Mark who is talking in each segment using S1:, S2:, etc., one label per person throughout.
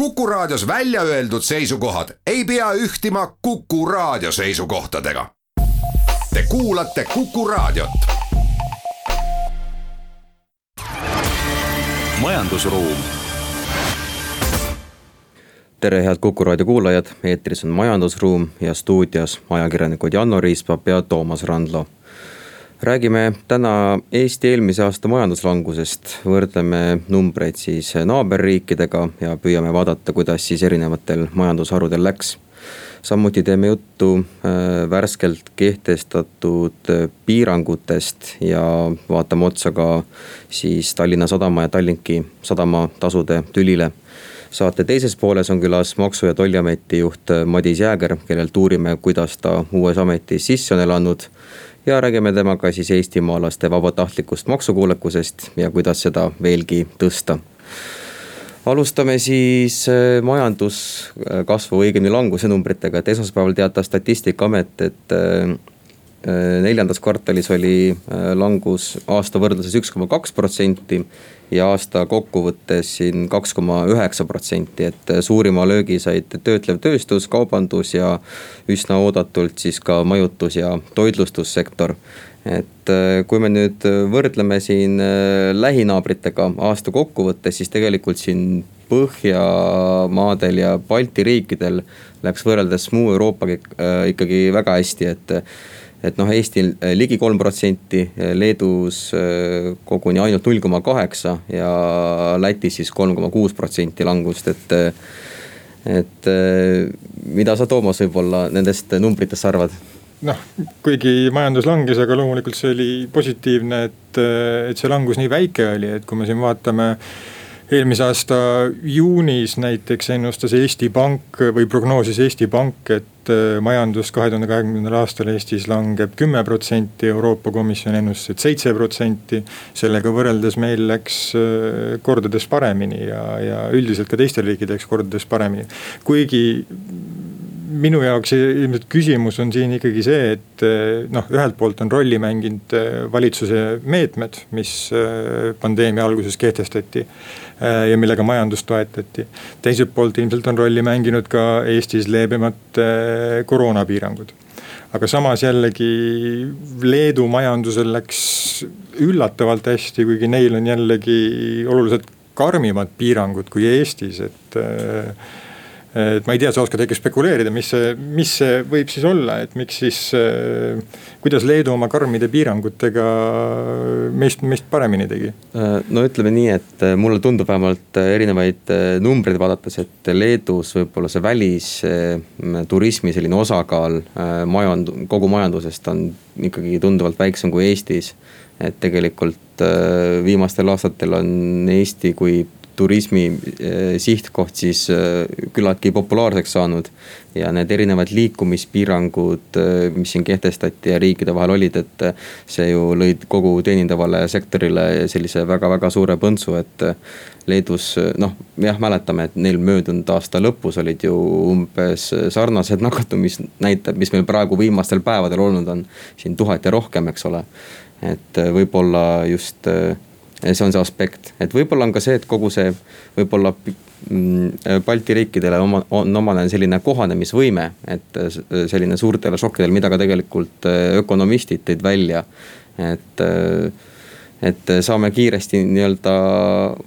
S1: Kuku Raadios välja öeldud seisukohad ei pea ühtima Kuku Raadio seisukohtadega. Te kuulate Kuku Raadiot.
S2: majandusruum.
S3: tere, head Kuku Raadio kuulajad, eetris on Majandusruum ja stuudios ajakirjanikud Janno Riispapp ja Toomas Randlo räägime täna Eesti eelmise aasta majanduslangusest, võrdleme numbreid siis naaberriikidega ja püüame vaadata, kuidas siis erinevatel majandusharudel läks. samuti teeme juttu äh, värskelt kehtestatud piirangutest ja vaatame otsa ka siis Tallinna Sadama ja Tallinki sadama tasude tülile. Saate teises pooles on külas maksu- ja tolliameti juht Madis Jääger, kellelt uurime, kuidas ta uues ametis sisse on elanud ja räägime temaga siis eestimaalaste vabatahtlikust maksukuulekusest ja kuidas seda veelgi tõsta. Alustame siis äh, majanduskasvu, õigemini languse numbritega, et esmaspäeval teatas statistikaamet, et äh, äh, neljandas kvartalis oli langus aasta võrdluses üks koma kaks protsenti ja aasta kokkuvõttes siin kaks koma üheksa protsenti, et suurima löögi said töötlev tööstus, kaubandus ja üsna oodatult siis ka majutus- ja toitlustussektor. Et äh, kui me nüüd võrdleme siin äh, lähinaabritega aasta kokkuvõttes, siis tegelikult siin Põhjamaadel ja Balti riikidel läks võrreldes muu Euroopaga äh, ikkagi väga hästi, et et noh, Eestil eh, ligi kolm protsenti, eh, Leedus eh, koguni ainult null koma kaheksa ja Lätis siis kolm koma kuus protsenti langust, et. et mida sa, Toomas, võib-olla nendest numbritest arvad?
S4: noh, kuigi majandus langes, aga loomulikult see oli positiivne, et, et see langus nii väike oli, et kui me siin vaatame eelmise aasta juunis näiteks ennustas Eesti Pank või prognoosis Eesti Pank, et äh, majandus kahe tuhande kahekümnendal aastal Eestis langeb kümme protsenti, Euroopa Komisjon ennustas, et seitse protsenti. sellega võrreldes meil läks äh, kordades paremini ja, ja üldiselt ka teistel riikidel läks kordades paremini, kuigi minu jaoks ilmselt küsimus on siin ikkagi see, et äh, noh, ühelt poolt on rolli mänginud valitsuse meetmed, mis pandeemia alguses kehtestati ja millega majandust toetati. teiselt poolt ilmselt on rolli mänginud ka Eestis leebemad äh, koroonapiirangud aga samas jällegi Leedu majandusel läks üllatavalt hästi, kuigi neil on jällegi oluliselt karmimad piirangud kui Eestis, et äh, et ma ei tea, sa oskad äkki spekuleerida, mis see, mis see võib siis olla, et miks siis, äh, kuidas Leedu oma karmide piirangutega meist, meist paremini tegi?
S3: Äh, no ütleme nii, et äh, mulle tundub vähemalt erinevaid numbreid vaadates, et Leedus võib-olla see välisturismi selline osakaal majand-, kogu majandusest on ikkagi tunduvalt väiksem kui Eestis. et tegelikult viimastel aastatel on Eesti kui turismi eh, sihtkoht siis eh, küllaltki populaarseks saanud. ja need erinevad liikumispiirangud, eh, mis siin kehtestati ja riikide vahel olid, et see ju lõid kogu teenindavale sektorile sellise väga-väga suure põntsu, et. Leedus noh, jah, mäletame, et neil möödunud aasta lõpus olid ju umbes sarnased nakatumisnäitajad, mis meil praegu viimastel päevadel olnud on. siin tuhat ja rohkem, eks ole, et võib-olla just see on see aspekt, et võib-olla on ka see, et kogu see võib-olla mm, Balti riikidele oma, on omane selline kohanemisvõime, et selline suurtele šokkidele, mida ka tegelikult äh, ökonomistid tõid välja, et äh, et saame kiiresti nii-öelda,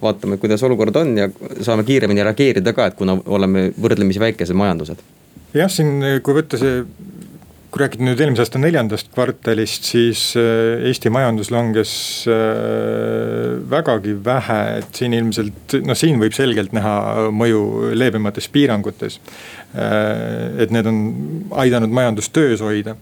S3: vaatame, kuidas olukord on ja saame kiiremini reageerida ka, et kuna oleme võrdlemisi väikesed majandused.
S4: jah, siin kui võtta see kui rääkida nüüd eelmise aasta neljandast kvartalist, siis äh, Eesti majandus langes äh, vägagi vähe, et siin ilmselt, noh, siin võib selgelt näha mõju leebemates piirangutes. Äh, et need on aidanud majandust töös hoida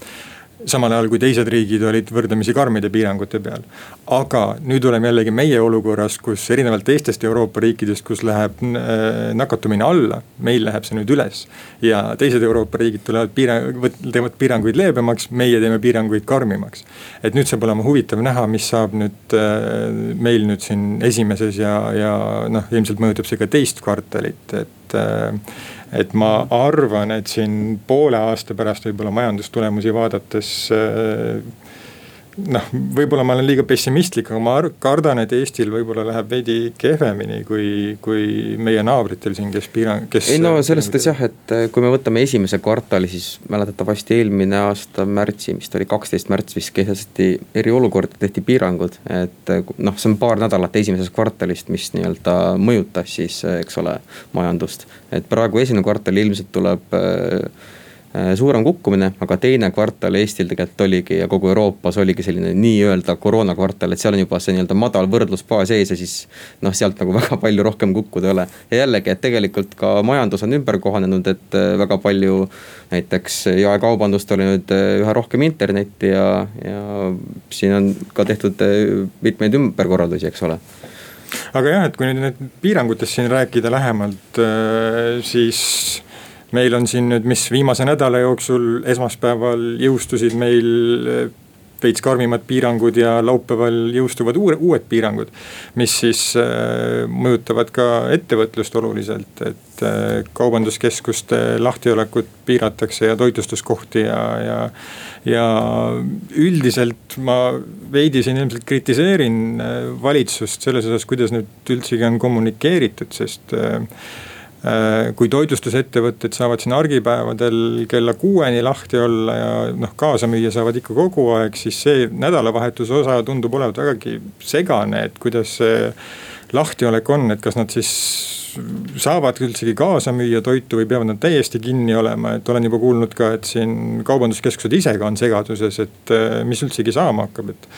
S4: samal ajal kui teised riigid olid võrdlemisi karmide piirangute peal. aga nüüd oleme jällegi meie olukorras, kus erinevalt teistest Euroopa riikidest, kus läheb äh, nakatumine alla, meil läheb see nüüd üles. ja teised Euroopa riigid tulevad piirang, teevad piiranguid leebemaks, meie teeme piiranguid karmimaks. et nüüd saab olema huvitav näha, mis saab nüüd äh, meil nüüd siin esimeses ja, ja noh, ilmselt mõjutab see ka teist kvartalit, et äh, et ma arvan, et siin poole aasta pärast võib-olla majandustulemusi vaadates äh, noh, võib-olla ma olen liiga pessimistlik, aga ma kardan, et Eestil võib-olla läheb veidi kehvemini kui, kui meie naabritel siin, kes piirang, kes.
S3: ei no selles suhtes jah, et äh, kui me võtame esimese kvartali, siis mäletatavasti eelmine aasta märtsi, vist oli kaksteist märts vist kehtestati eriolukord, tehti piirangud. et äh, noh, see on paar nädalat esimesest kvartalist, mis nii-öelda mõjutas siis, äh, eks ole, majandust. et praegu esimene kvartal ilmselt tuleb Äh, suurem kukkumine, aga teine kvartal Eestil tegelikult oligi ja kogu Euroopas oligi selline nii-öelda koroonakvartal, et seal on juba see nii-öelda madal võrdlusbaas ees ja siis. noh, sealt nagu väga palju rohkem kukkuda ei ole ja jällegi, et tegelikult ka majandus on ümber kohanenud, et äh, väga palju. näiteks jaekaubandust oli nüüd äh, üha rohkem internetti ja, ja siin on ka tehtud mitmeid ümberkorraldusi, eks ole
S4: aga jah, et kui nüüd need piirangutest siin rääkida lähemalt, siis meil on siin nüüd, mis viimase nädala jooksul esmaspäeval jõustusid meil eh, veits karmimad piirangud ja laupäeval jõustuvad uue, uued piirangud. mis siis äh, mõjutavad ka ettevõtlust oluliselt, et äh, kaubanduskeskuste lahtiolekut piiratakse ja toitlustuskohti ja, ja. ja üldiselt ma veidi siin ilmselt kritiseerin valitsust selles osas, kuidas nüüd üldsegi on kommunikeeritud, sest äh, kui toitlustusettevõtted saavad siin argipäevadel kella kuueni lahti olla ja noh, kaasa müüa saavad ikka kogu aeg, siis see nädalavahetuse osa tundub olevat vägagi segane, et kuidas see lahtiolek on, et kas nad siis saavad üldsegi kaasa müüa toitu või peavad nad täiesti kinni olema, et olen juba kuulnud ka, et siin kaubanduskeskused ise ka on segaduses, et äh, mis üldsegi saama hakkab, et.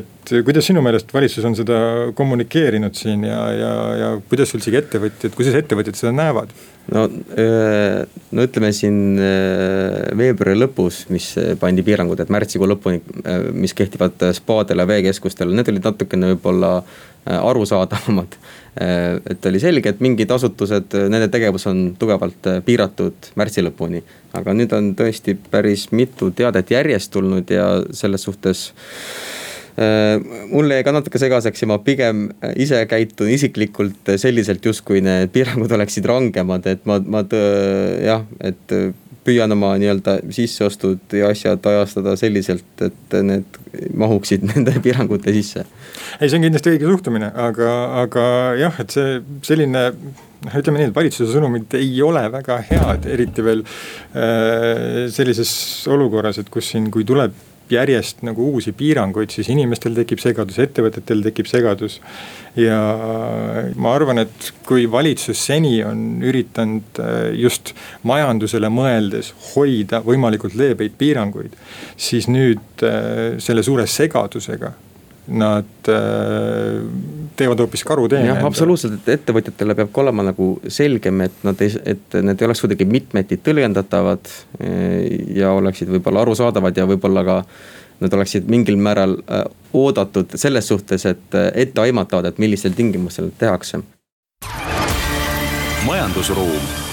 S4: et kuidas sinu meelest valitsus on seda kommunikeerinud siin ja, ja, ja kuidas üldsegi ettevõtjad, kuidas ettevõtjad seda näevad?
S3: no, äh, no ütleme siin äh, veebruari lõpus, mis pandi piirangud, et märtsikuu lõpuni, mis kehtivad spaadele, veekeskustele, need olid natukene võib-olla arusaadavamad Äh, et oli selge, et mingid asutused, äh, nende tegevus on tugevalt äh, piiratud märtsi lõpuni. aga nüüd on tõesti päris mitu teadet järjest tulnud ja selles suhtes mulle jäi ka natuke segaseks ja ma pigem ise käitun isiklikult selliselt, justkui need piirangud oleksid rangemad, et ma, ma jah, et püüan oma nii-öelda sisseostud ja asjad ajastada selliselt, et need mahuksid nende piirangute sisse.
S4: ei, see on kindlasti õige suhtumine, aga, aga jah, et see selline noh, ütleme nii, et valitsuse sõnumid ei ole väga head, eriti veel äh, sellises olukorras, et kus siin, kui tuleb järjest nagu uusi piiranguid, siis inimestel tekib segadus, ettevõtetel tekib segadus. ja ma arvan, et kui valitsus seni on üritanud äh, just majandusele mõeldes hoida võimalikult leebeid piiranguid. siis nüüd äh, selle suure segadusega nad äh, teevad hoopis karuteene.
S3: jah, absoluutselt, et ettevõtjatele peab ka olema nagu selgem, et nad ei, et need ei oleks kuidagi mitmeti tõlgendatavad. Eh, ja oleksid võib-olla arusaadavad ja võib-olla ka nad oleksid mingil määral äh, oodatud selles suhtes, et äh, etteaimatavad, et millistel tingimustel tehakse.
S1: majandusruum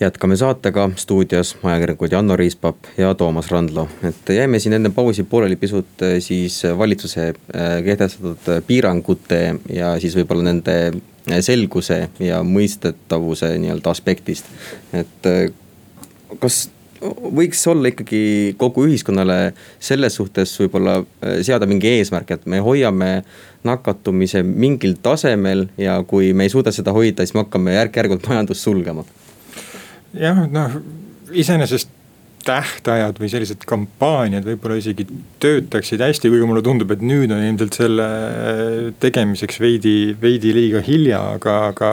S3: jätkame saatega. Stuudios ajakirjanikud Janno Riispap ja Toomas Randlo, et jäime siin enne pausi pooleli pisut eh, siis valitsuse eh, kehtestatud piirangute ja siis võib-olla nende eh, selguse ja mõistetavuse nii-öelda aspektist. et kas võiks olla ikkagi kogu ühiskonnale selles suhtes võib-olla seada mingi eesmärk, et me hoiame nakatumise mingil tasemel ja kui me ei suuda seda hoida, siis me hakkame järk-järgult majandust sulgema
S4: jah, noh iseenesest tähtajad või sellised kampaaniad võib-olla isegi töötaksid hästi, kuigi mulle tundub, et nüüd on ilmselt selle tegemiseks veidi, veidi liiga hilja, aga, aga.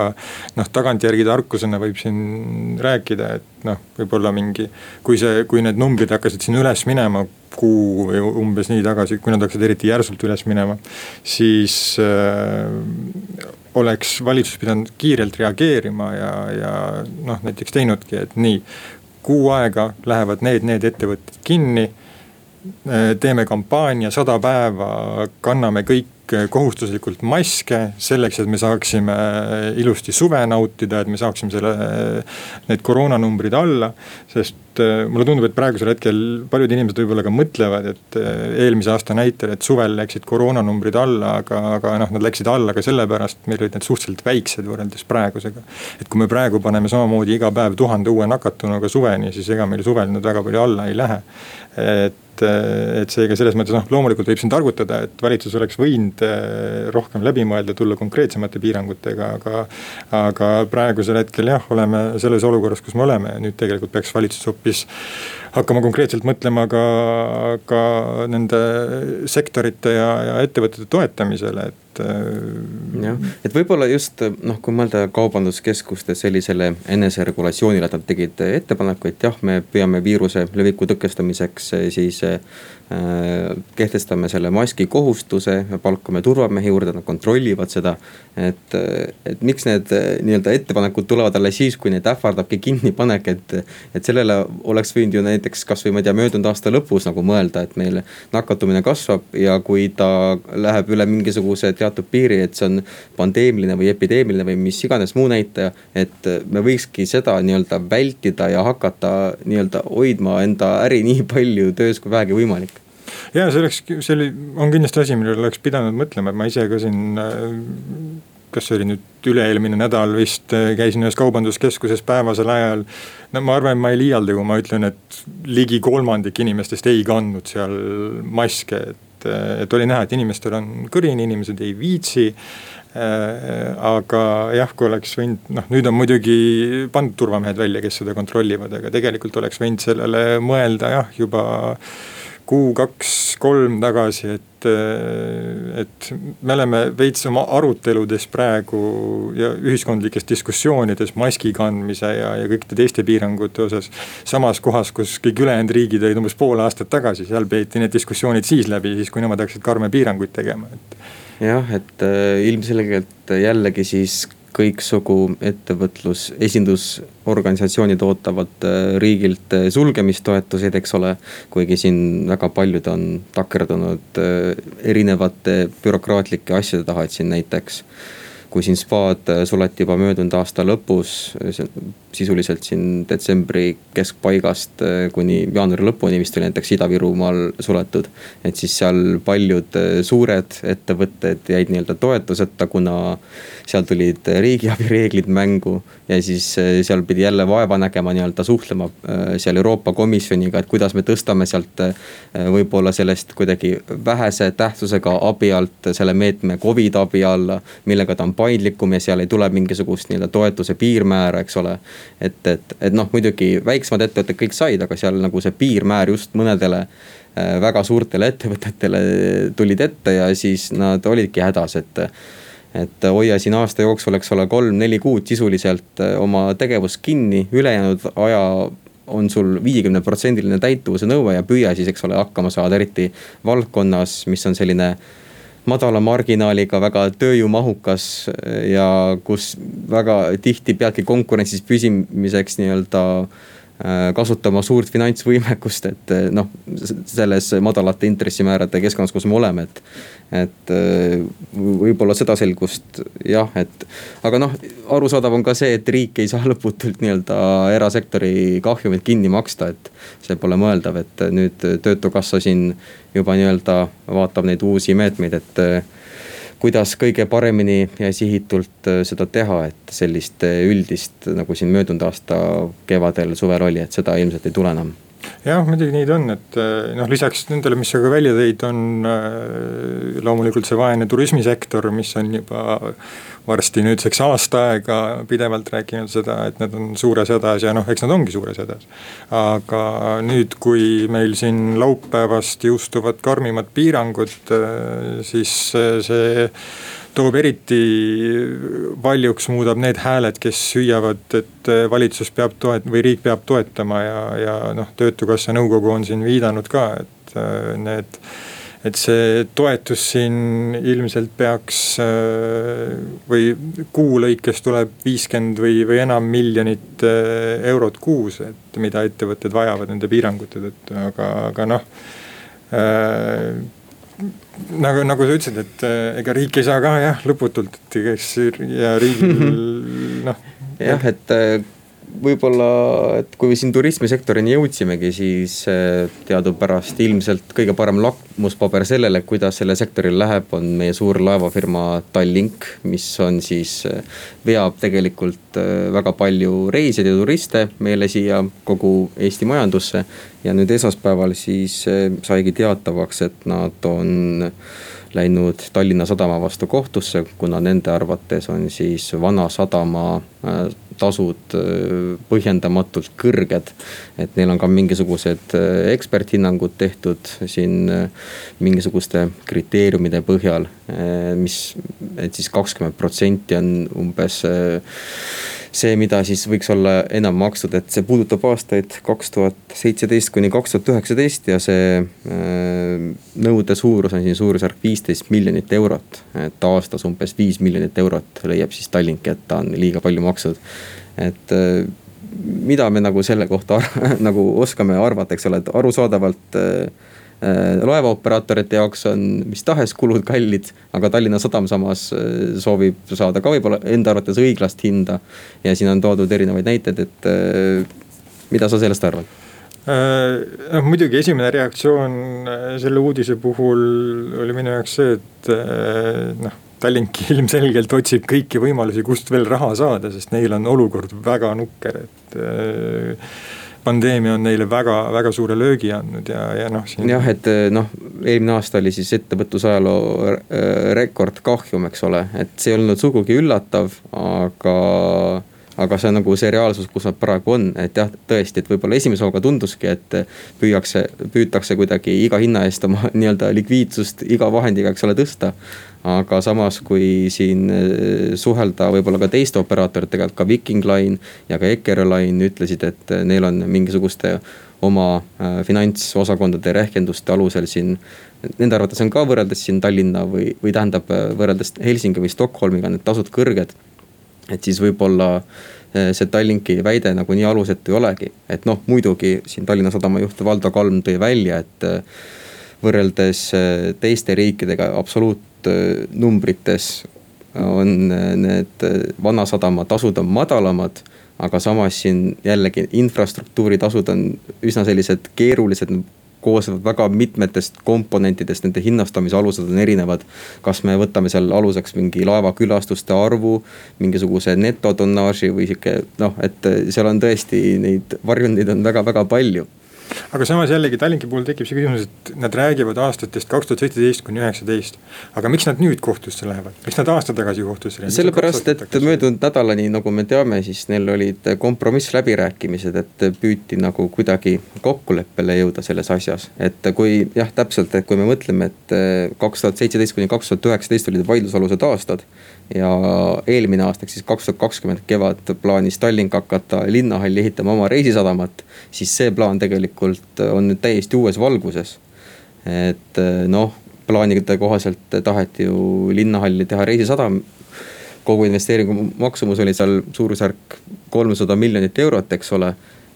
S4: noh, tagantjärgi tarkusena võib siin rääkida, et noh, võib-olla mingi, kui see, kui need numbrid hakkasid siin üles minema kuu või umbes nii tagasi, kui nad hakkasid eriti järsult üles minema, siis äh, oleks valitsus pidanud kiirelt reageerima ja, ja noh, näiteks teinudki, et nii. Kuu aega lähevad need, need ettevõtted kinni. teeme kampaania sada päeva, kanname kõik kohustuslikult maske selleks, et me saaksime ilusti suve nautida, et me saaksime selle, need koroonanumbrid alla. sest mulle tundub, et praegusel hetkel paljud inimesed võib-olla ka mõtlevad, et eelmise aasta näitel, et suvel läksid koroonanumbrid alla, aga, aga noh, nad läksid alla ka sellepärast, meil olid need suhteliselt väiksed võrreldes praegusega. et kui me praegu paneme samamoodi iga päev tuhande uue nakatunuga suveni, siis ega meil suvel nüüd väga palju alla ei lähe. et et seega selles mõttes noh, loomulikult võib siin targutada, et valitsus oleks võinud äh, rohkem läbi mõelda, tulla konkreetsemate piirangutega, aga. aga praegusel hetkel jah, oleme selles olukorras, kus me oleme nüüd tegelikult peaks valitsus hoopis hakkama konkreetselt mõtlema ka, ka nende sektorite ja, ja ettevõtete toetamisele, et.
S3: Äh, jah, et võib-olla just noh, kui mõelda kaubanduskeskuste sellisele eneseregulatsioonile, nad tegid ettepaneku, et jah, me püüame viiruse leviku tõkestamiseks siis Äh, kehtestame selle maski kohustuse, palkame turvamehi juurde, nad kontrollivad seda. et, et miks need äh, nii-öelda ettepanekud tulevad alles siis, kui neid ähvardabki kinnipanek, et, et sellele oleks võinud ju näiteks kasvõi ma ei tea, möödunud aasta lõpus nagu mõelda, et meil nakatumine kasvab ja kui ta läheb üle mingisuguse teatud piiri, et see on pandeemiline või epideemiline või mis iganes muu näitaja. et me võikski seda nii-öelda vältida ja hakata nii-öelda hoidma enda äri nii palju töös kui vähegi võimalik
S4: ja see oleks, see oli, on kindlasti asi, millele oleks pidanud mõtlema, et ma ise ka siin äh, kas see oli nüüd üle-eelmine nädal vist äh, käisin ühes kaubanduskeskuses päevasel ajal. no ma arvan, et ma ei liialda, kui ma ütlen, et ligi kolmandik inimestest ei kandnud seal maske, et, äh, et oli näha, et inimestel on kõrini, inimesed ei viitsi aga jah, kui oleks võinud, noh nüüd on muidugi pandud turvamehed välja, kes seda kontrollivad, aga tegelikult oleks võinud sellele mõelda jah, juba kuu, kaks, kolm tagasi, et, et me oleme veits oma aruteludes praegu ja ühiskondlikes diskussioonides maski kandmise ja, ja kõikide teiste piirangute osas. samas kohas, kus kõik ülejäänud riigid olid umbes pool aastat tagasi, seal peeti need diskussioonid siis läbi, siis kui nemad hakkasid karme piiranguid tegema, et.
S3: jah, et äh, ilmselgelt jällegi siis kõiksugu ettevõtlus, esindusorganisatsioonid ootavad äh, riigilt äh, sulgemistoetuseid, eks ole. kuigi siin väga paljud on takerdunud äh, erinevate bürokraatlike asjade taha, et siin näiteks kui siin spaad suleti juba möödunud aasta lõpus, sisuliselt siin detsembri keskpaigast kuni jaanuari lõpuni vist oli näiteks Ida-Virumaal suletud. et siis seal paljud suured ettevõtted jäid nii-öelda toetuseta, kuna seal tulid riigiabi reeglid mängu. ja siis eh, seal pidi jälle vaeva nägema nii-öelda suhtlema seal Euroopa Komisjoniga, et kuidas me tõstame sealt võib-olla sellest kuidagi vähese tähtsusega abi alt selle meetme Covid abi alla. millega ta on paindlikum ja seal ei tule mingisugust nii-öelda toetuse piirmäära, eks ole. Et, et, et noh, muidugi väiksemad ettevõtted kõik said, aga seal nagu see piirmäär just mõnedele väga suurtele ettevõtetele tulid ette ja siis nad olidki hädas, et et hoia siin aasta jooksul, eks ole, kolm-neli kuud sisuliselt äh, oma tegevust kinni, ülejäänud aja on sul viiekümne protsendiline täituvuse nõue ja püüa siis, eks ole, hakkama saada, eriti valdkonnas, mis on selline madala marginaaliga, väga tööjõumahukas äh, ja kus väga tihti peadki konkurentsis püsimiseks nii-öelda kasutama suurt finantsvõimekust, et noh, selles madalate intressimäärade keskkonnas, kus me oleme, et et äh, võib-olla seda selgust jah, et aga noh, arusaadav on ka see, et riik ei saa lõputult nii-öelda erasektori kahjumit kinni maksta, et. see pole mõeldav, et nüüd töötukassa siin juba nii-öelda vaatab neid uusi meetmeid, et äh, kuidas kõige paremini ja sihitult äh, seda teha, et sellist üldist nagu siin möödunud aasta kevadel, suvel oli, et seda ilmselt ei tule enam
S4: jah, muidugi ta on, et eh, noh, lisaks nendele, mis sa ka välja tõid, on äh, loomulikult see vaene turismisektor, mis on juba varsti nüüdseks aasta aega pidevalt rääkinud seda, et nad on suures hädas ja noh, eks nad ongi suures hädas. aga nüüd, kui meil siin laupäevast jõustuvad karmimad piirangud, äh, siis see toob eriti valjuks, muudab need hääled, kes hüüavad, et valitsus peab toet- või riik peab toetama ja, ja noh, töötukassa nõukogu on siin viidanud ka, et äh, need et see toetus siin ilmselt peaks äh, või kuu lõikes tuleb viiskümmend või, või enam miljonit eurot kuus, et mida ettevõtted vajavad nende piirangute tõttu, aga, aga noh nagu, nagu sa ütlesid, et äh, ega riik ei saa ka jah lõputult, et kes ja riigil noh.
S3: jah, et äh, võib-olla, et kui siin turismisektorini jõudsimegi, siis äh, teadupärast ilmselt kõige parem lakmuspaber sellele, kuidas sellel sektoril läheb, on meie suur laevafirma Tallink, mis on siis, äh, veab tegelikult väga palju reisijaid ja turiste meile siia kogu Eesti majandusse. ja nüüd esmaspäeval siis saigi teatavaks, et nad on läinud Tallinna Sadama vastu kohtusse, kuna nende arvates on siis Vanasadama tasud äh, põhjendamatult kõrged. et neil on ka mingisugused äh, eksperthinnangud tehtud siin äh, mingisuguste kriteeriumide põhjal, mis, et siis kakskümmend protsenti on umbes see, mida siis võiks olla enam makstud, et see puudutab aastaid kaks tuhat seitseteist kuni kaks tuhat üheksateist ja see nõude suurus on siin suurusjärk viisteist miljonit eurot. et aastas umbes viis miljonit eurot leiab siis Tallink, et ta on liiga palju maksnud et äh, mida me nagu selle kohta nagu oskame arvata, eks ole, et arusaadavalt äh, äh, laevaoperaatorite jaoks on mis tahes kulud kallid, aga Tallinna Sadam samas soovib saada ka võib-olla enda arvates õiglast hinda. ja siin on toodud erinevaid näiteid, et mida sa sellest arvad?
S4: noh muidugi esimene reaktsioon selle uudise puhul oli minu jaoks see, et noh Tallink ilmselgelt otsib kõiki võimalusi, kust veel raha saada, sest neil on olukord väga nukker, et äh, pandeemia on neile väga, väga suure löögi andnud ja, ja noh
S3: siin.... jah, et äh, noh, eelmine aasta oli siis ettevõtlusajaloo rekordkahjum, eks ole, et see ei olnud sugugi üllatav, aga aga see on nagu see reaalsus, kus nad praegu on, et jah, tõesti, et võib-olla esimese hooga tunduski, et püüakse, püütakse kuidagi iga hinna eest oma nii-öelda likviidsust iga vahendiga, eks ole, tõsta aga samas, kui siin eh, suhelda võib-olla ka teiste operaatoritega, ka Viking Line ja ka Eckerö Line ütlesid, et eh, neil on mingisuguste oma eh, finantsosakondade rehkenduste alusel siin. Nende arvates on ka võrreldes siin Tallinna või, või tähendab võrreldes Helsingi või Stockholmiga need tasud kõrged. et siis võib-olla see Tallinki väide nagu nii alusetu ei olegi, et noh, muidugi siin Tallinna Sadama juht Valdo Kalm tõi välja, et võrreldes teiste riikidega absoluut Äh, numbrites on äh, need äh, Vanasadama tasud on madalamad. aga samas siin jällegi infrastruktuuritasud on üsna sellised keerulised koosnevad väga mitmetest komponentidest, nende hinnastamise alused on erinevad. kas me võtame seal aluseks mingi laevakülastuste arvu, mingisuguse netotonnaaži või sihuke noh, et seal on tõesti neid varjundeid on väga-väga palju
S4: aga samas jällegi Tallinki puhul tekib see küsimus, et nad räägivad aastatest kaks tuhat seitseteist kuni üheksateist. aga miks nad nüüd kohtusse lähevad, miks nad aasta tagasi kohtusse läksid?
S3: sellepärast, et möödunud nädalani, nagu me teame, siis neil olid kompromissläbirääkimised, et püüti nagu kuidagi kokkuleppele jõuda selles asjas. et kui jah, täpselt, et kui me mõtleme, et kaks tuhat seitseteist kuni kaks tuhat üheksateist olid vaidlusalused aastad ja eelmine aasta, ehk siis kaks tuhat kakskümmend kevad plaanis Tallink hakata linnahalli ehitama oma reisisadamat. siis see plaan tegelikult on nüüd täiesti uues valguses. et noh, plaanide kohaselt taheti ju linnahalli teha reisisadam. kogu investeeringu maksumus oli seal suurusjärk kolmsada miljonit eurot, eks ole.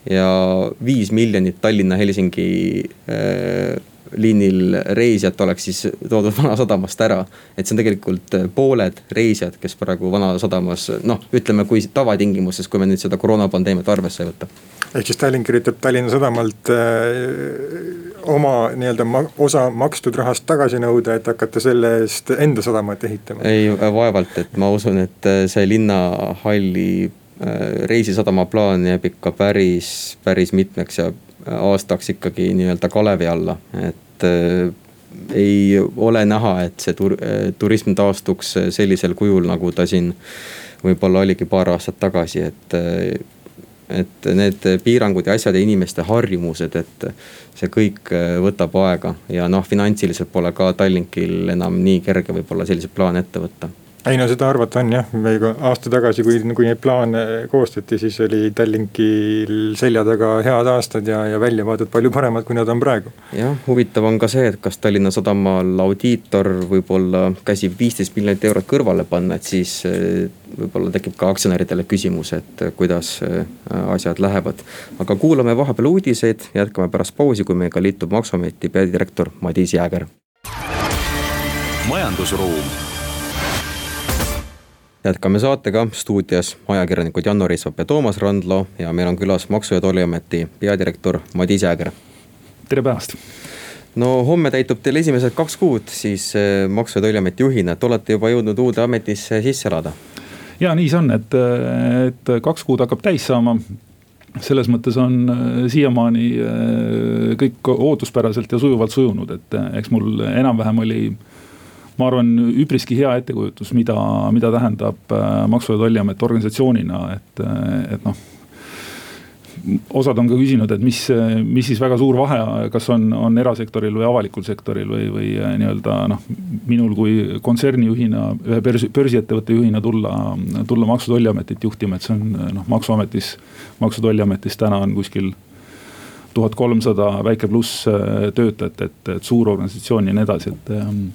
S3: ja viis miljonit Tallinna-Helsingi äh, liinil reisijat oleks siis toodud Vanasadamast ära. et see on tegelikult äh, pooled reisijad, kes praegu Vanasadamas noh, ütleme, kui tavatingimustes, kui me nüüd seda koroonapandeemiat arvesse ei võta.
S4: ehk siis Tallink üritab Tallinna Sadamalt äh, oma nii-öelda ma, osa makstud rahast tagasi nõuda, et hakata selle eest enda sadamat ehitama?
S3: ei, vaevalt, et ma usun, et äh, see linnahalli äh, reisisadama plaan jääb ikka päris, päris mitmeks ja aastaks ikkagi nii-öelda kalevi alla, et äh, ei ole näha, et see tur-, äh, turism taastuks sellisel kujul, nagu ta siin võib-olla oligi paar aastat tagasi, et äh, et need piirangud ja asjad ja inimeste harjumused, et see kõik võtab aega. Ja noh, finantsiliselt pole ka Tallinkil enam nii kerge võib-olla selliseid plaane ette võtta
S4: ei no seda arvata on jah, meiega aasta tagasi, kui, kui neid plaane koostati, siis oli Tallinkil selja taga head aastad ja, ja väljavaated palju paremad, kui nad on praegu.
S3: jah, huvitav on ka see, et kas Tallinna Sadamal audiitor võib-olla käsib viisteist miljonit eurot kõrvale panna, et siis eh, võib-olla tekib ka aktsionäridele küsimus, et kuidas eh, asjad lähevad. aga kuulame vahepeal uudiseid, jätkame pärast pausi, kui meiega liitub maksuameti peadirektor Madis Jääger.
S1: majandusruum
S3: jätkame saatega stuudios ajakirjanikud Janno Riisvap ja Toomas Randlo ja meil on külas Maksu- ja Tolliameti peadirektor Madis Jääger.
S2: tere päevast
S3: no homme täitub teil esimesed kaks kuud siis eh, Maksu- ja Tolliameti juhina, et olete juba jõudnud uude ametisse sisse elada.
S2: ja nii see on, et, et kaks kuud hakkab täis saama. selles mõttes on eh, siiamaani eh, kõik ootuspäraselt ja sujuvalt sujunud, et eks mul enam-vähem oli ma arvan, üpriski hea ettekujutus, mida, mida tähendab Maksu- ja Tolliamet organisatsioonina, et, et noh osad on ka küsinud, et mis, mis siis väga suur vahe, kas on, on erasektoril või avalikul sektoril või, või äh, nii-öelda noh. minul kui kontsernijuhina, ühe börsi, börsiettevõtte juhina tulla, tulla Maksu- ja Tolliametit juhtima, et see on noh, maksuametis, Maksu- ja Tolliametis täna on kuskil tuhat kolmsada väike pluss äh, töötajat, et, et suur organisatsioon ja nii edasi, et ähm,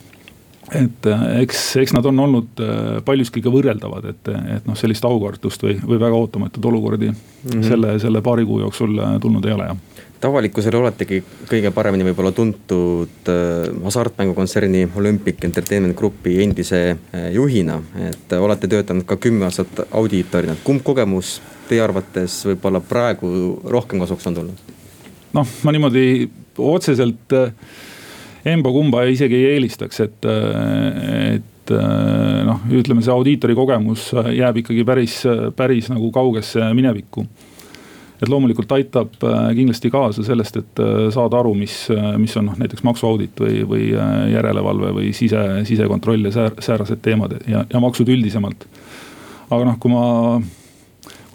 S2: et äh, eks, eks nad on olnud äh, paljuski ka võrreldavad, et, et noh, sellist aukartust või, või väga ootamatuid olukordi mm -hmm. selle, selle paari kuu jooksul äh, tulnud ei ole, jah
S3: avalikkusele oletegi kõige paremini võib-olla tuntud hasartmängukontserni Olympic Entertainment Grupi endise juhina. et olete töötanud ka kümme aastat audiitorina, kumb kogemus teie arvates võib-olla praegu rohkem kasuks on tulnud?
S2: noh, ma niimoodi otseselt äh, emba-kumba isegi ei eelistaks, et, et noh, ütleme see audiitori kogemus jääb ikkagi päris, päris nagu kaugesse minevikku. et loomulikult aitab kindlasti kaasa sellest, et saada aru, mis, mis on noh, näiteks maksuaudit või, või järelevalve või sise, sisekontroll ja säärased teemad ja, ja maksud üldisemalt. aga noh, kui ma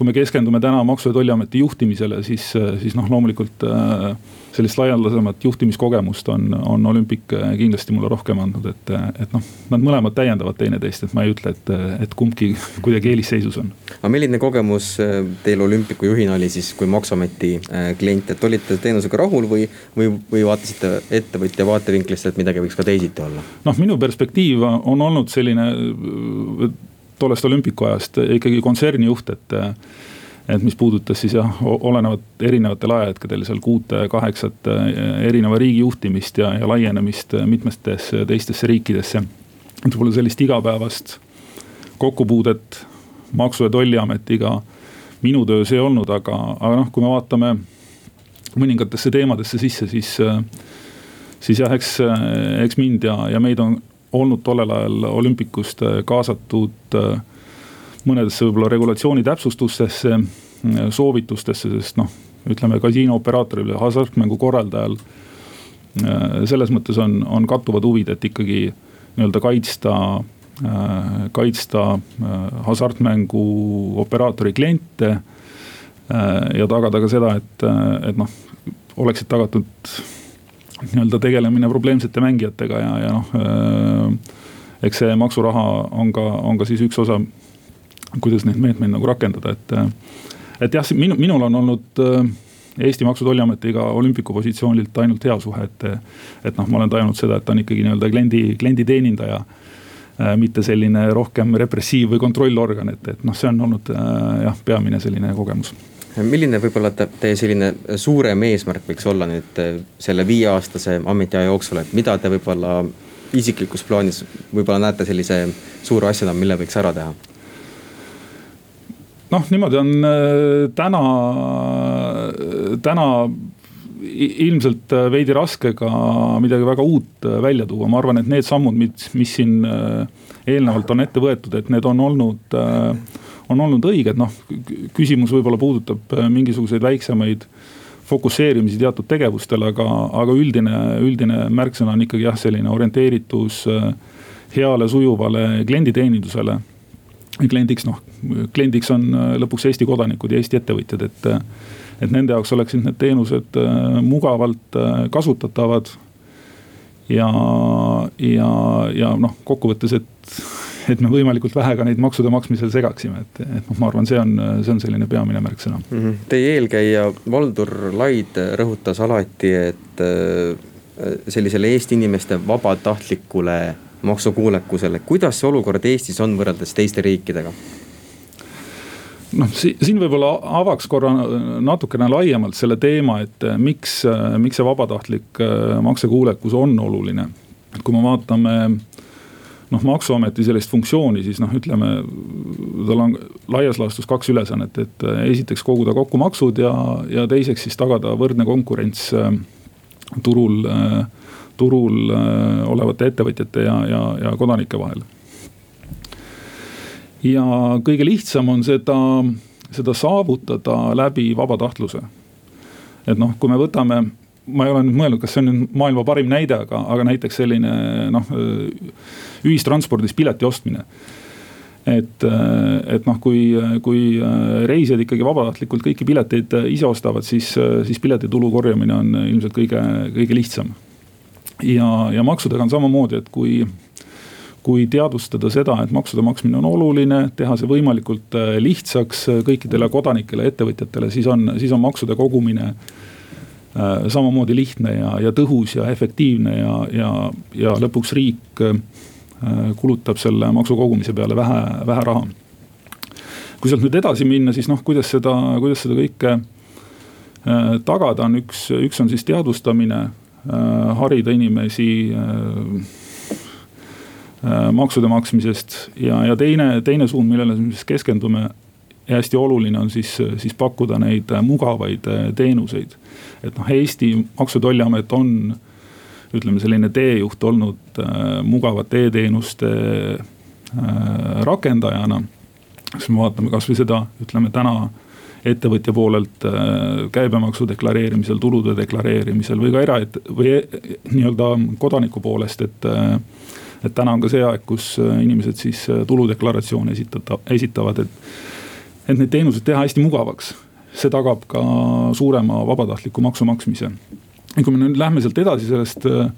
S2: kui me keskendume täna Maksu- ja Tolliameti juhtimisele, siis, siis noh, loomulikult äh, sellist laialdasemat juhtimiskogemust on, on Olympic kindlasti mulle rohkem andnud, et, et noh, nad mõlemad täiendavad teineteist, et ma ei ütle, et, et kumbki kuidagi eelisseisus on.
S3: aga milline kogemus äh, teil Olümpiku juhina oli siis kui maksuameti äh, klient, et olite teenusega rahul või, või, või vaatasite ettevõtja vaatevinklist, et midagi võiks ka teisiti olla?
S2: noh, minu perspektiiv on olnud selline tollest olümpiku ajast ikkagi kontsernijuht, et et mis puudutas siis jah, olenevat erinevatel ajahetkedel seal kuute-kaheksat erineva riigi juhtimist ja, ja laienemist mitmetesse teistesse riikidesse. et võib-olla sellist igapäevast kokkupuudet maksu- ja tolliametiga minu töös ei olnud, aga, aga noh, kui me vaatame mõningatesse teemadesse sisse, siis, siis jah, eks, eks mind ja, ja meid on olnud tollel ajal olümpikust äh, kaasatud äh, mõnedesse võib-olla regulatsiooni täpsustustesse, äh, soovitustesse, sest noh, ütleme kasiinooperaatoril ja hasartmängu korraldajal. selles mõttes on, on kattuvad huvid, et ikkagi nii-öelda kaitsta, kaitsta hasartmängu operaatori kliente. ja tagada ka seda, et, et noh, oleksid tagatud nii-öelda tegelemine probleemsete mängijatega ja, ja noh äh,. eks see maksuraha on ka, on ka siis üks osa, kuidas neid meetmeid nagu rakendada, et. et jah, minu, minul on olnud äh, Eesti Maksu- ja Tolliametiga olümpiku positsioonilt ainult hea suhe, et. et noh, ma olen tajunud seda, et ta on ikkagi nii-öelda kliendi, kliendi teenindaja äh,. mitte selline rohkem repressiiv või kontrollorgan, et, et noh, see on olnud äh, jah, peamine selline kogemus
S3: milline võib-olla teie selline suurem eesmärk võiks olla nüüd eh, selle viieaastase ametiaja jooksul, et mida te võib-olla isiklikus plaanis võib-olla näete sellise suure asjana, mille võiks ära teha?
S2: noh, niimoodi on eh, täna, täna ilmselt veidi raske ka midagi väga uut välja tuua, ma arvan, et need sammud, mis, mis siin eelnevalt on ette võetud, et need on olnud äh, on olnud õiged, noh küsimus võib-olla puudutab äh, mingisuguseid väiksemaid fokusseerimisi teatud tegevustel, aga, aga üldine, üldine märksõna on ikkagi jah, selline orienteeritus äh, heale sujuvale klienditeenindusele. kliendiks noh, kliendiks on äh, lõpuks Eesti kodanikud ja Eesti ettevõtjad, et, et nende jaoks oleksid need teenused mugavalt kasutatavad. ja, ja, ja noh, kokkuvõttes, et et me võimalikult vähe ka neid maksude maksmisel segaksime, et, et noh, ma arvan, see on, see on selline peamine märksõna mm.
S3: -hmm. Teie eelkäija Valdur Laid rõhutas alati, et äh, sellisele Eesti inimeste vabatahtlikule maksukuulekusele, kuidas see olukord Eestis on võrreldes teiste riikidega?
S2: noh, siin võib-olla avaks korra natukene laiemalt selle teema, et miks, miks see vabatahtlik äh, maksekuulekus on oluline. et kui me vaatame noh, maksuameti sellist funktsiooni, siis noh, ütleme, tal on laias laastus kaks ülesannet, et esiteks koguda kokku maksud ja, ja teiseks siis tagada võrdne konkurents turul, turul olevate ettevõtjate ja, ja, ja kodanike vahel. ja kõige lihtsam on seda, seda saavutada läbi vabatahtluse. et noh, kui me võtame ma ei ole nüüd mõelnud, kas see on nüüd maailma parim näide, aga, aga näiteks selline noh, ühistranspordis pileti ostmine et, et noh, kui, kui reisijad ikkagi vabatahtlikult kõiki pileteid ise ostavad, siis, siis piletitulu korjamine on ilmselt kõige, kõige lihtsam. ja, ja maksudega on samamoodi, et kui, kui teadvustada seda, et maksude maksmine on oluline, teha see võimalikult lihtsaks kõikidele kodanikele, ettevõtjatele, siis on, siis on maksude kogumine Äh, samamoodi lihtne ja, ja tõhus ja efektiivne ja, ja, ja lõpuks riik äh, kulutab selle maksu kogumise peale vähe, vähe raha. kui sealt nüüd edasi minna, siis noh, kuidas seda, kuidas seda kõike äh, tagada, on üks, üks on siis teadvustamine, harida inimesi maksude maksmisest ja, ja teine, teine suund, millele me siis keskendume ja hästi oluline on siis, siis pakkuda neid mugavaid teenuseid et noh, Eesti Maksu- ja Tolliamet on ütleme, selline teejuht olnud äh, mugavate e-teenuste äh, rakendajana. siis me vaatame kasvõi seda, ütleme täna ettevõtja poolelt äh, käibemaksu deklareerimisel, tulude deklareerimisel või ka era- või e, nii-öelda kodaniku poolest, et äh, et täna on ka see aeg, kus äh, inimesed siis äh, tuludeklaratsioone esitata, esitavad, et, et neid teenuseid teha hästi mugavaks see tagab ka suurema vabatahtliku maksu maksmise. ja kui me nüüd lähme sealt edasi sellest äh,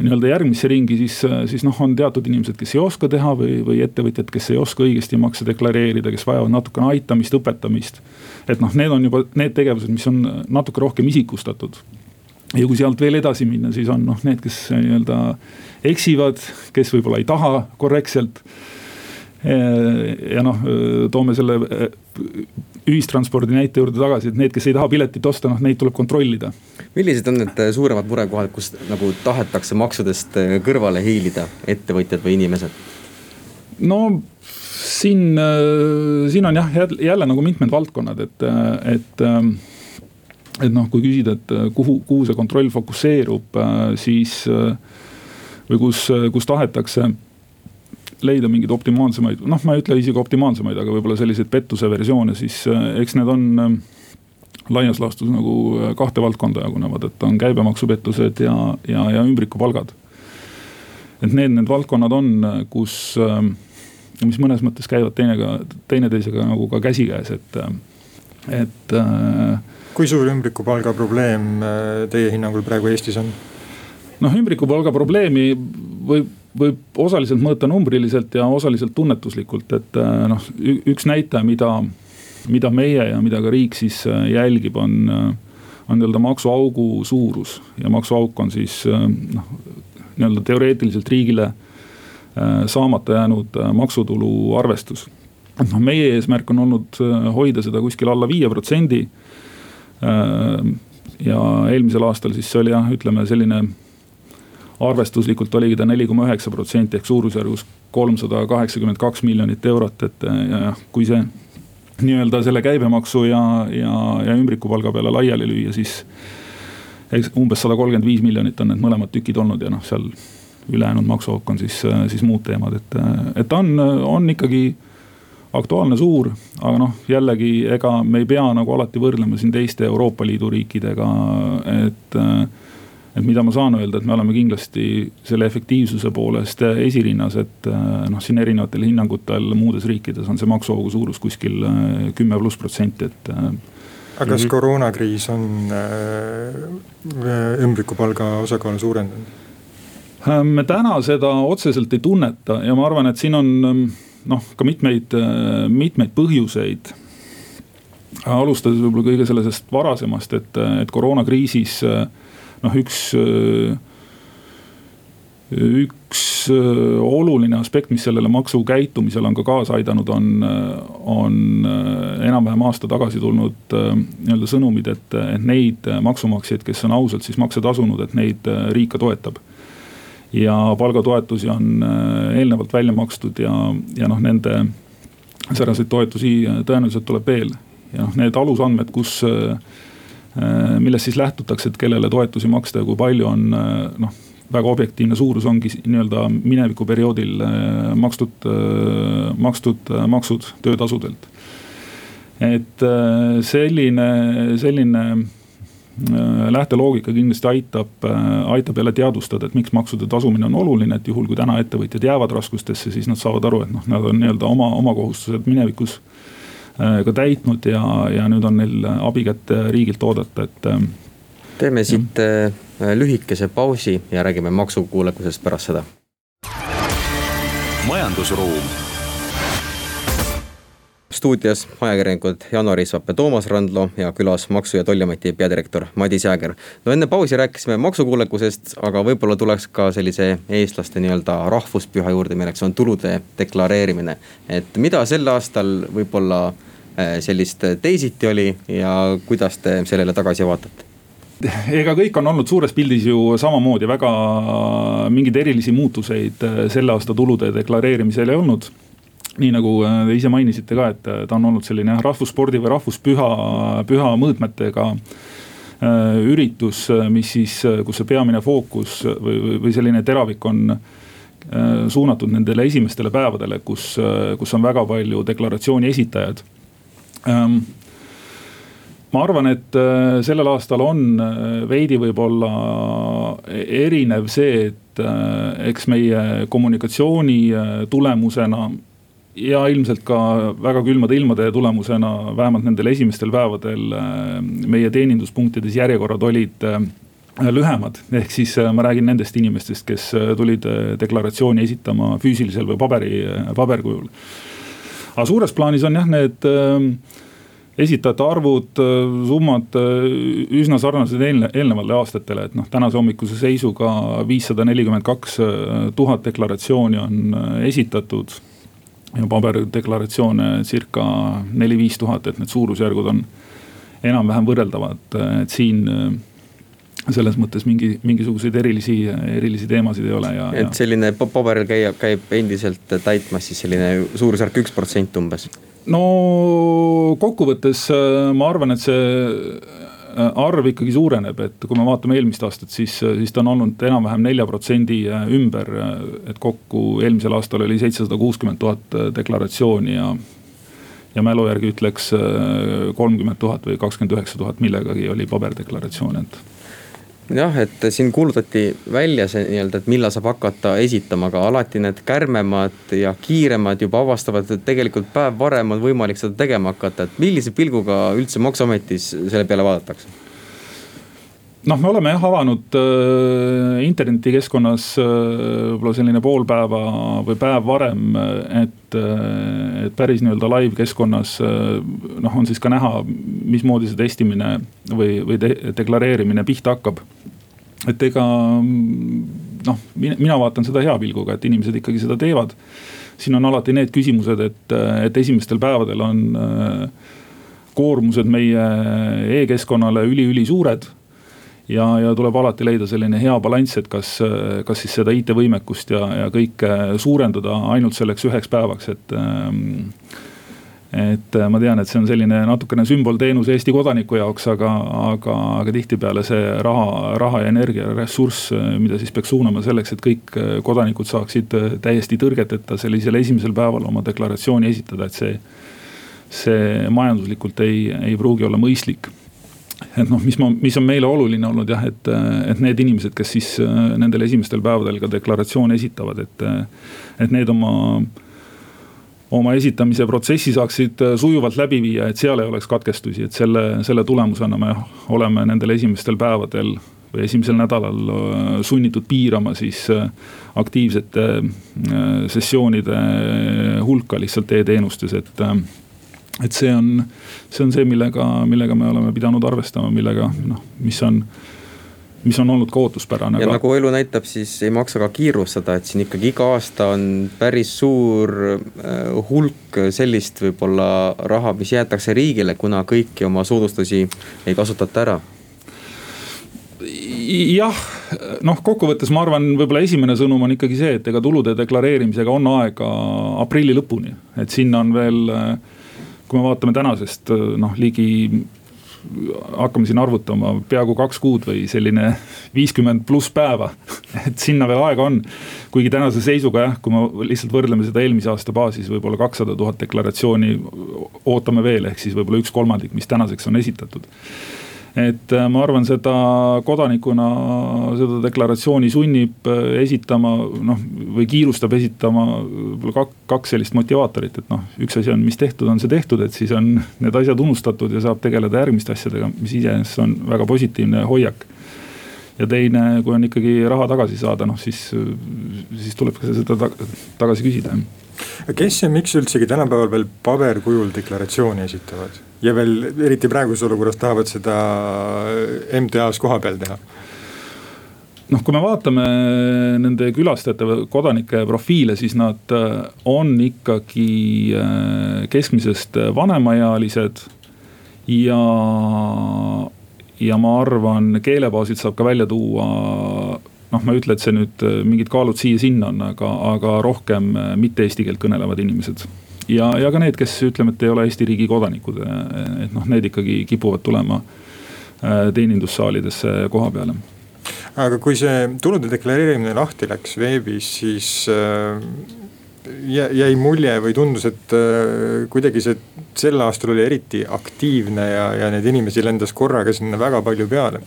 S2: nii-öelda järgmisse ringi, siis, äh, siis noh, on teatud inimesed, kes ei oska teha või, või ettevõtjad, kes ei oska õigesti makse deklareerida, kes vajavad natukene aitamist, õpetamist. et noh, need on juba need tegevused, mis on natuke rohkem isikustatud. ja kui sealt veel edasi minna, siis on noh, need, kes nii-öelda eksivad, kes võib-olla ei taha korrektselt ja noh, toome selle ühistranspordi näite juurde tagasi, et need, kes ei taha piletit osta, noh neid tuleb kontrollida.
S3: millised on need suuremad murekohad, kus nagu tahetakse maksudest kõrvale hiilida, ettevõtjad või inimesed?
S2: no siin, siin on jah, jälle nagu mitmed valdkonnad, et, et et noh, kui küsida, et kuhu, kuhu see kontroll fokusseerub, siis või kus, kus tahetakse leida mingeid optimaalsemaid, noh, ma ei ütle isegi optimaalsemaid, aga võib-olla selliseid pettuse versioone, siis äh, eks need on äh, laias laastus nagu äh, kahte valdkonda jagunevad, et on käibemaksupettused ja, ja, ja ümbrikupalgad. et need, need valdkonnad on, kus, mis mõnes mõttes käivad teinega, teineteisega nagu ka käsikäes, et, et.
S4: kui suur ümbrikupalga probleem teie hinnangul praegu Eestis on?
S2: noh, ümbrikupalga probleemi võib võib osaliselt mõõta numbriliselt ja osaliselt tunnetuslikult, et äh, noh, üks näitaja, mida, mida meie ja mida ka riik siis äh, jälgib, on, äh, on nii-öelda maksuaugu suurus ja maksuauk on siis noh, nii-öelda teoreetiliselt riigile saamata jäänud maksutulu arvestus. noh, meie eesmärk on olnud hoida seda kuskil alla viie protsendi. ja eelmisel aastal siis see oli jah, ütleme selline arvestuslikult oligi ta neli koma üheksa protsenti ehk suurusjärgus kolmsada kaheksakümmend kaks miljonit eurot, et ja kui see nii-öelda selle käibemaksu ja, ja, ja ümbrikupalga peale laiali lüüa, siis eks umbes sada kolmkümmend viis miljonit on need mõlemad tükid olnud ja noh, seal ülejäänud maksuauk on siis, siis muud teemad, et, et ta on, on ikkagi aktuaalne suur, aga noh, jällegi ega me ei pea nagu alati võrdlema siin teiste Euroopa Liidu riikidega, et et mida ma saan öelda, et me oleme kindlasti selle efektiivsuse poolest esirinnas, et äh, noh, siin erinevatel hinnangutel muudes riikides on see maksuaugu suurus kuskil äh, kümme pluss protsenti, et. Äh,
S4: aga kas mm -hmm. koroonakriis on ümbrikupalga osakaalu suurendanud?
S2: me täna seda otseselt ei tunneta ja ma arvan, et siin on noh, ka mitmeid, mitmeid põhjuseid alustades võib-olla kõige sellest varasemast, et, et koroonakriisis äh, noh, üks, äh, üks äh, oluline aspekt, mis sellele maksukäitumisele on ka kaasa aidanud, on, on äh, enam-vähem aasta tagasi tulnud nii-öelda sõnumid, et, et neid maksumaksjaid, kes on ausalt siis makse tasunud, et neid riik ka toetab ja palgatoetusi on eelnevalt välja makstud ja, ja noh, nende säraseid toetusi tõenäoliselt tuleb veel. ja noh, need alusandmed, kus, millest siis lähtutakse, et kellele toetusi maksta ja kui palju on noh väga objektiivne suurus ongi nii-öelda minevikuperioodil äh, makstud, äh, makstud äh, maksud töötasudelt. et selline, selline lähteloogika kindlasti aitab, aitab jälle teadvustada, et miks maksude tasumine on oluline, et juhul kui täna ettevõtjad jäävad raskustesse, siis nad saavad aru, et noh, nad on nii-öelda oma, oma kohustused minevikus ka täitnud ja, ja nüüd on neil abikätt riigilt oodata, et.
S3: teeme siit Äh, lühikese pausi ja räägime maksukuulekusest pärast seda. majandusruum stuudios ajakirjanikud Janar Isvap ja Toomas Randlo ja külas Maksu- ja Tolliameti peadirektor Madis Jääger. no enne pausi rääkisime maksukuulekusest, aga võib-olla tuleks ka sellise eestlaste nii-öelda rahvuspüha juurde, milleks on tulude deklareerimine. et mida sel aastal võib-olla äh, sellist teisiti oli ja kuidas te sellele tagasi vaatate?
S2: ega kõik on olnud suures pildis ju samamoodi, väga mingeid erilisi muutuseid äh, selle aasta tulude deklareerimisel ei olnud nii nagu äh, te ise mainisite ka, et äh, ta on olnud selline rahvusspordi või rahvuspüha, püha mõõtmetega äh, üritus, mis siis, kus see peamine fookus või, või selline teravik on suunatud nendele esimestele päevadele, kus, kus on väga palju deklaratsiooni esitajad. Ähm, ma arvan, et sellel aastal on veidi võib-olla erinev see, et eks meie kommunikatsiooni tulemusena ja ilmselt ka väga külmade ilmade tulemusena, vähemalt nendel esimestel päevadel meie teeninduspunktides järjekorrad olid lühemad, ehk siis ma räägin nendest inimestest, kes tulid deklaratsiooni esitama füüsilisel või paberi, paberkujul. aga suures plaanis on jah, need esitajate arvud, äh, summad äh, üsna sarnased eelne, eelnevatele aastatele, et noh, tänase hommikuse seisuga viissada nelikümmend kaks äh, tuhat deklaratsiooni on esitatud. Ja paberdeklaratsioone circa neli-viis tuhat, et need suurusjärgud on enam-vähem võrreldavad, et siin selles mõttes mingi, mingisuguseid erilisi, erilisi teemasid ei ole ja.
S3: et selline paberil käia, käib endiselt täitmas siis selline suurusjärk üks protsent umbes
S2: no kokkuvõttes äh, ma arvan, et see äh, arv ikkagi suureneb, et kui me vaatame eelmist aastat, siis, äh, siis ta on olnud enam-vähem nelja protsendi ümber. et kokku eelmisel aastal oli seitsesada kuuskümmend tuhat deklaratsiooni ja, ja mälu järgi ütleks kolmkümmend tuhat või kakskümmend üheksa tuhat millegagi oli paberdeklaratsioone, et
S3: jah, et siin kuulutati välja see nii-öelda, et millal saab hakata esitama, aga alati need kärmemad ja kiiremad juba avastavad, et tegelikult päev varem on võimalik seda tegema hakata, et millise pilguga üldse maksuametis selle peale vaadatakse?
S2: Noh, me oleme jah avanud äh, internetikeskkonnas äh, võib-olla selline pool päeva või päev varem, et äh,, et päris nii-öelda live keskkonnas äh, noh, on siis ka näha, mismoodi see testimine või, või de deklareerimine pihta hakkab. et ega noh, mina vaatan seda hea pilguga, et inimesed ikkagi seda teevad. siin on alati need küsimused, et, et esimestel päevadel on äh, koormused meie e-keskkonnale üli-ülisuured ja, ja tuleb alati leida selline hea balanss, et kas, kas siis seda IT-võimekust ja, ja kõike suurendada ainult selleks üheks päevaks, et ähm, et ma tean, et see on selline natukene sümbolteenus Eesti kodaniku jaoks, aga, aga, aga tihtipeale see raha, raha ja energia ressurss, mida siis peaks suunama selleks, et kõik kodanikud saaksid täiesti tõrgeteta sellisel esimesel päeval oma deklaratsiooni esitada, et see. see majanduslikult ei, ei pruugi olla mõistlik et noh, mis ma, mis on meile oluline olnud jah, et, et need inimesed, kes siis äh, nendel esimestel päevadel ka deklaratsioone esitavad, et, et need oma oma esitamise protsessi saaksid äh, sujuvalt läbi viia, et seal ei oleks katkestusi, et selle, selle tulemusena me oleme nendel esimestel päevadel või esimesel nädalal äh, sunnitud piirama siis aktiivsete sessioonide hulka lihtsalt e-teenustes, et et see on, see on see, millega, millega me oleme pidanud arvestama, millega noh, mis on mis on olnud ka ootuspärane.
S3: ja aga... nagu elu näitab, siis ei maksa ka kiirustada, et siin ikkagi iga aasta on päris suur äh, hulk sellist võib-olla raha, mis jäetakse riigile, kuna kõiki oma soodustusi ei kasutata ära
S2: jah, noh, kokkuvõttes ma arvan, võib-olla esimene sõnum on ikkagi see, et ega tulude deklareerimisega on aega aprilli lõpuni, et sinna on veel. Kui me vaatame tänasest noh, ligi hakkame siin arvutama peaaegu kaks kuud või selline viiskümmend pluss päeva. et sinna veel aega on, kuigi tänase seisuga jah, kui me lihtsalt võrdleme seda eelmise aasta baasis, võib-olla kakssada tuhat deklaratsiooni ootame veel, ehk siis võib-olla üks kolmandik, mis tänaseks on esitatud et äh, ma arvan, seda kodanikuna seda deklaratsiooni sunnib äh, esitama noh, või kiirustab esitama võib-olla kaks sellist motivaatorit, et noh, üks asi on, mis tehtud on, see tehtud, et siis on need asjad unustatud ja saab tegeleda järgmiste asjadega, mis iseenesest on väga positiivne hoiak ja teine, kui on ikkagi raha tagasi saada, noh siis, siis tuleb ka seda tagasi küsida.
S4: Kes ja miks üldsegi tänapäeval veel paberkujul deklaratsiooni esitavad? ja veel eriti praeguses olukorras tahavad seda MTA-s kohapeal teha
S2: noh, kui me vaatame nende külastajate või kodanike profiile, siis nad äh, on ikkagi äh, keskmisest vanemaealised. ja, ja ma arvan, keelebaasilt saab ka välja tuua noh, ma ei ütle, et see nüüd äh, mingid kaalud siia-sinna on, aga, aga rohkem mitte eesti keelt kõnelevad inimesed. Ja, ja ka need, kes ütleme, et ei ole Eesti riigi kodanikud, et noh, need ikkagi kipuvad tulema äh, teenindussaalidesse koha peale.
S4: Aga kui see tulude deklareerimine lahti läks veebis, siis äh, jäi mulje või tundus, et äh, kuidagi see sel aastal oli eriti aktiivne ja, ja neid inimesi lendas korraga sinna väga palju peale.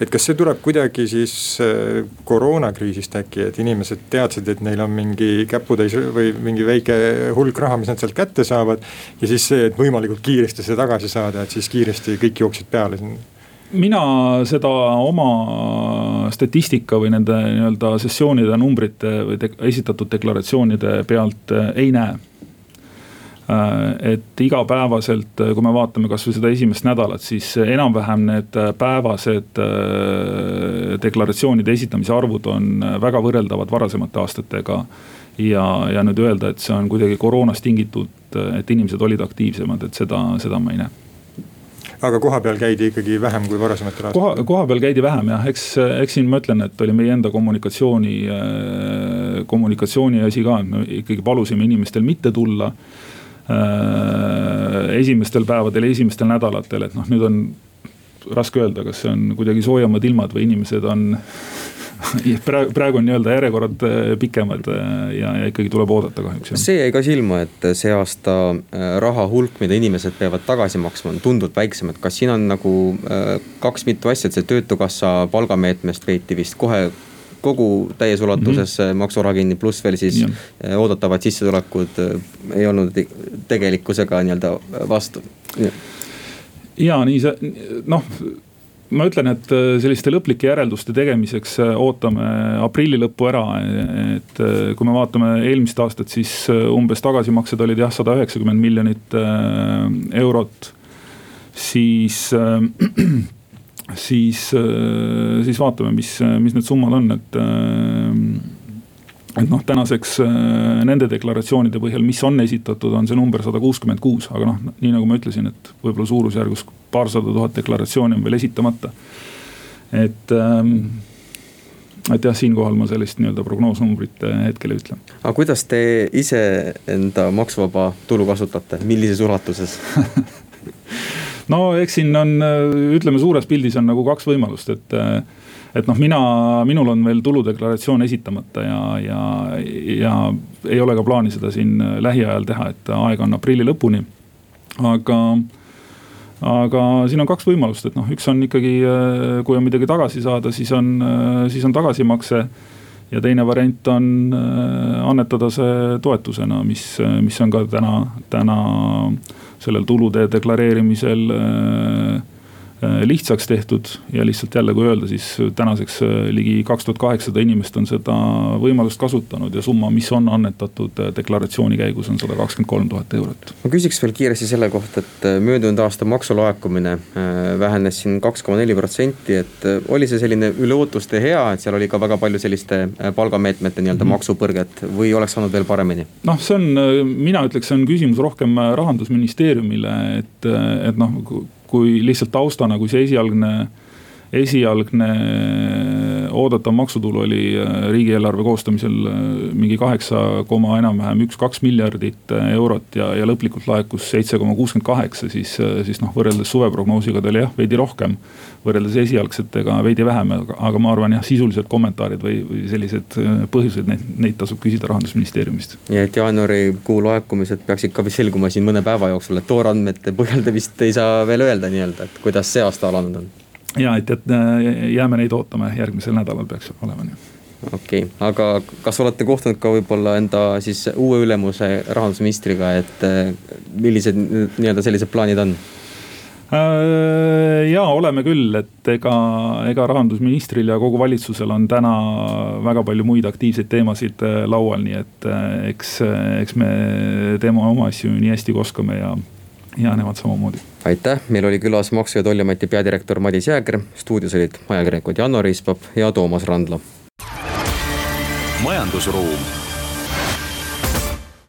S4: et kas see tuleb kuidagi siis äh, koroonakriisist äkki, et inimesed teadsid, et neil on mingi käputäis või mingi väike hulk raha, mis nad sealt kätte saavad. ja siis see, et võimalikult kiiresti seda tagasi saada, et siis kiiresti kõik jooksid peale sinna
S2: mina seda oma statistika või nende nii-öelda sessioonide numbrite või de esitatud deklaratsioonide pealt äh, ei näe. Äh, et igapäevaselt, äh, kui me vaatame kasvõi seda esimest nädalat, siis enam-vähem need päevased deklaratsioonide esitamise arvud on väga võrreldavad varasemate aastatega. ja, ja nüüd öelda, et see on kuidagi koroonast tingitud, et inimesed olid aktiivsemad, et seda, seda ma ei näe
S4: aga kohapeal käidi ikkagi vähem kui varasematel
S2: aastatel? koha, kohapeal käidi vähem jah, eks, eks siin ma ütlen, et oli meie enda kommunikatsiooni, äh, kommunikatsiooni asi ka, et me ikkagi palusime inimestel mitte tulla. Äh, esimestel päevadel, esimestel nädalatel, et noh, nüüd on raske öelda, kas see on kuidagi soojemad ilmad või inimesed on praegu, praegu on nii-öelda järjekorrad äh, pikemad äh, ja, ja ikkagi tuleb oodata kahjuks.
S3: see jäi ka silma, et see aasta äh, raha hulk, mida inimesed peavad tagasi maksma, on tunduvalt väiksem, et kas siin on nagu kaks mitu asja, et see töötukassa palgameetmest peeti vist kohe kogu täies ulatuses mm -hmm. maksuraha kinni, pluss veel siis ja. oodatavad sissetulekud ei olnud tegelikkusega nii-öelda vastu.
S2: ja nii see noh ma ütlen, et äh, selliste lõplike järelduste tegemiseks äh, ootame aprilli lõppu ära, et äh, kui me vaatame eelmist aastat, siis umbes tagasimaksed olid jah, sada üheksakümmend miljonit eurot. siis, siis, siis vaatame, mis, mis need summad on, et et noh, tänaseks nende deklaratsioonide põhjal, mis on esitatud, on see number sada kuuskümmend kuus, aga noh, nii nagu ma ütlesin, et võib-olla suurusjärgus paarsada tuhat deklaratsiooni on veel esitamata. et ähm, et jah, siinkohal ma sellist nii-öelda prognoosnumbrit äh, hetkel ei ütle.
S3: aga kuidas te ise enda maksuvaba tulu kasutate, millises ulatuses
S2: no eks siin on, äh, ütleme suures pildis on nagu kaks võimalust, et äh, et noh, mina, minul on veel tuludeklaratsioon esitamata ja, ja, ja ei ole ka plaani seda siin lähiajal teha, et aega on aprilli lõpuni. aga aga siin on kaks võimalust, et noh, üks on ikkagi, kui on midagi tagasi saada, siis on, siis on tagasimakse. ja teine variant on äh, annetada see toetusena, mis, mis on ka täna, täna sellel tulude deklareerimisel Äh, lihtsaks tehtud ja lihtsalt jälle, kui öelda, siis tänaseks äh, ligi kaks tuhat kaheksasada inimest on seda võimalust kasutanud ja summa, mis on annetatud äh, deklaratsiooni käigus, on sada kakskümmend kolm tuhat eurot.
S3: ma küsiks veel kiiresti selle kohta, et möödunud aasta maksulaekumine vähenes siin kaks koma neli protsenti, et oli see selline üle ootuste hea, et seal oli ka väga palju selliste palgameetmete nii-öelda mm -hmm. maksupõrget või oleks saanud veel paremini?
S2: noh, see on, mina ütleks, see on küsimus rohkem rahandusministeeriumile, et, et noh kui lihtsalt taustana, kui see esialgne esialgne oodatav maksutulu oli äh, riigieelarve koostamisel äh, mingi kaheksa koma enam-vähem üks-kaks miljardit äh, eurot ja, ja lõplikult laekus seitse koma kuuskümmend kaheksa, siis, siis noh, võrreldes suveprognoosiga ta oli jah, veidi rohkem. võrreldes esialgsetega veidi vähem, aga ma arvan jah, sisulised kommentaarid või, või sellised põhjused, neid, neid tasub küsida rahandusministeeriumist.
S3: nii et jaanuarikuu laekumised peaksid ka vist selguma siin mõne päeva jooksul, et toorandmete põhjal te vist ei saa veel öelda nii-öelda, et kuidas see aasta alanud on
S2: ja et, et äh, jääme neid ootama, järgmisel nädalal peaks olema nii
S3: okei okay., aga kas olete kohtunud ka võib-olla enda siis uue ülemuse rahandusministriga, et äh, millised nii-öelda sellised plaanid on?
S2: Äh, ja oleme küll, et ega, ega rahandusministril ja kogu valitsusel on täna väga palju muid aktiivseid teemasid laual, nii et eks, eks me teeme oma asju nii hästi kui oskame ja ja nemad samamoodi.
S3: Aitäh, meil oli külas Maksu- ja Tolliameti peadirektor Madis Jääger, stuudios olid ajakirjanikud Janno Riispap ja Toomas Randlo. majandusruum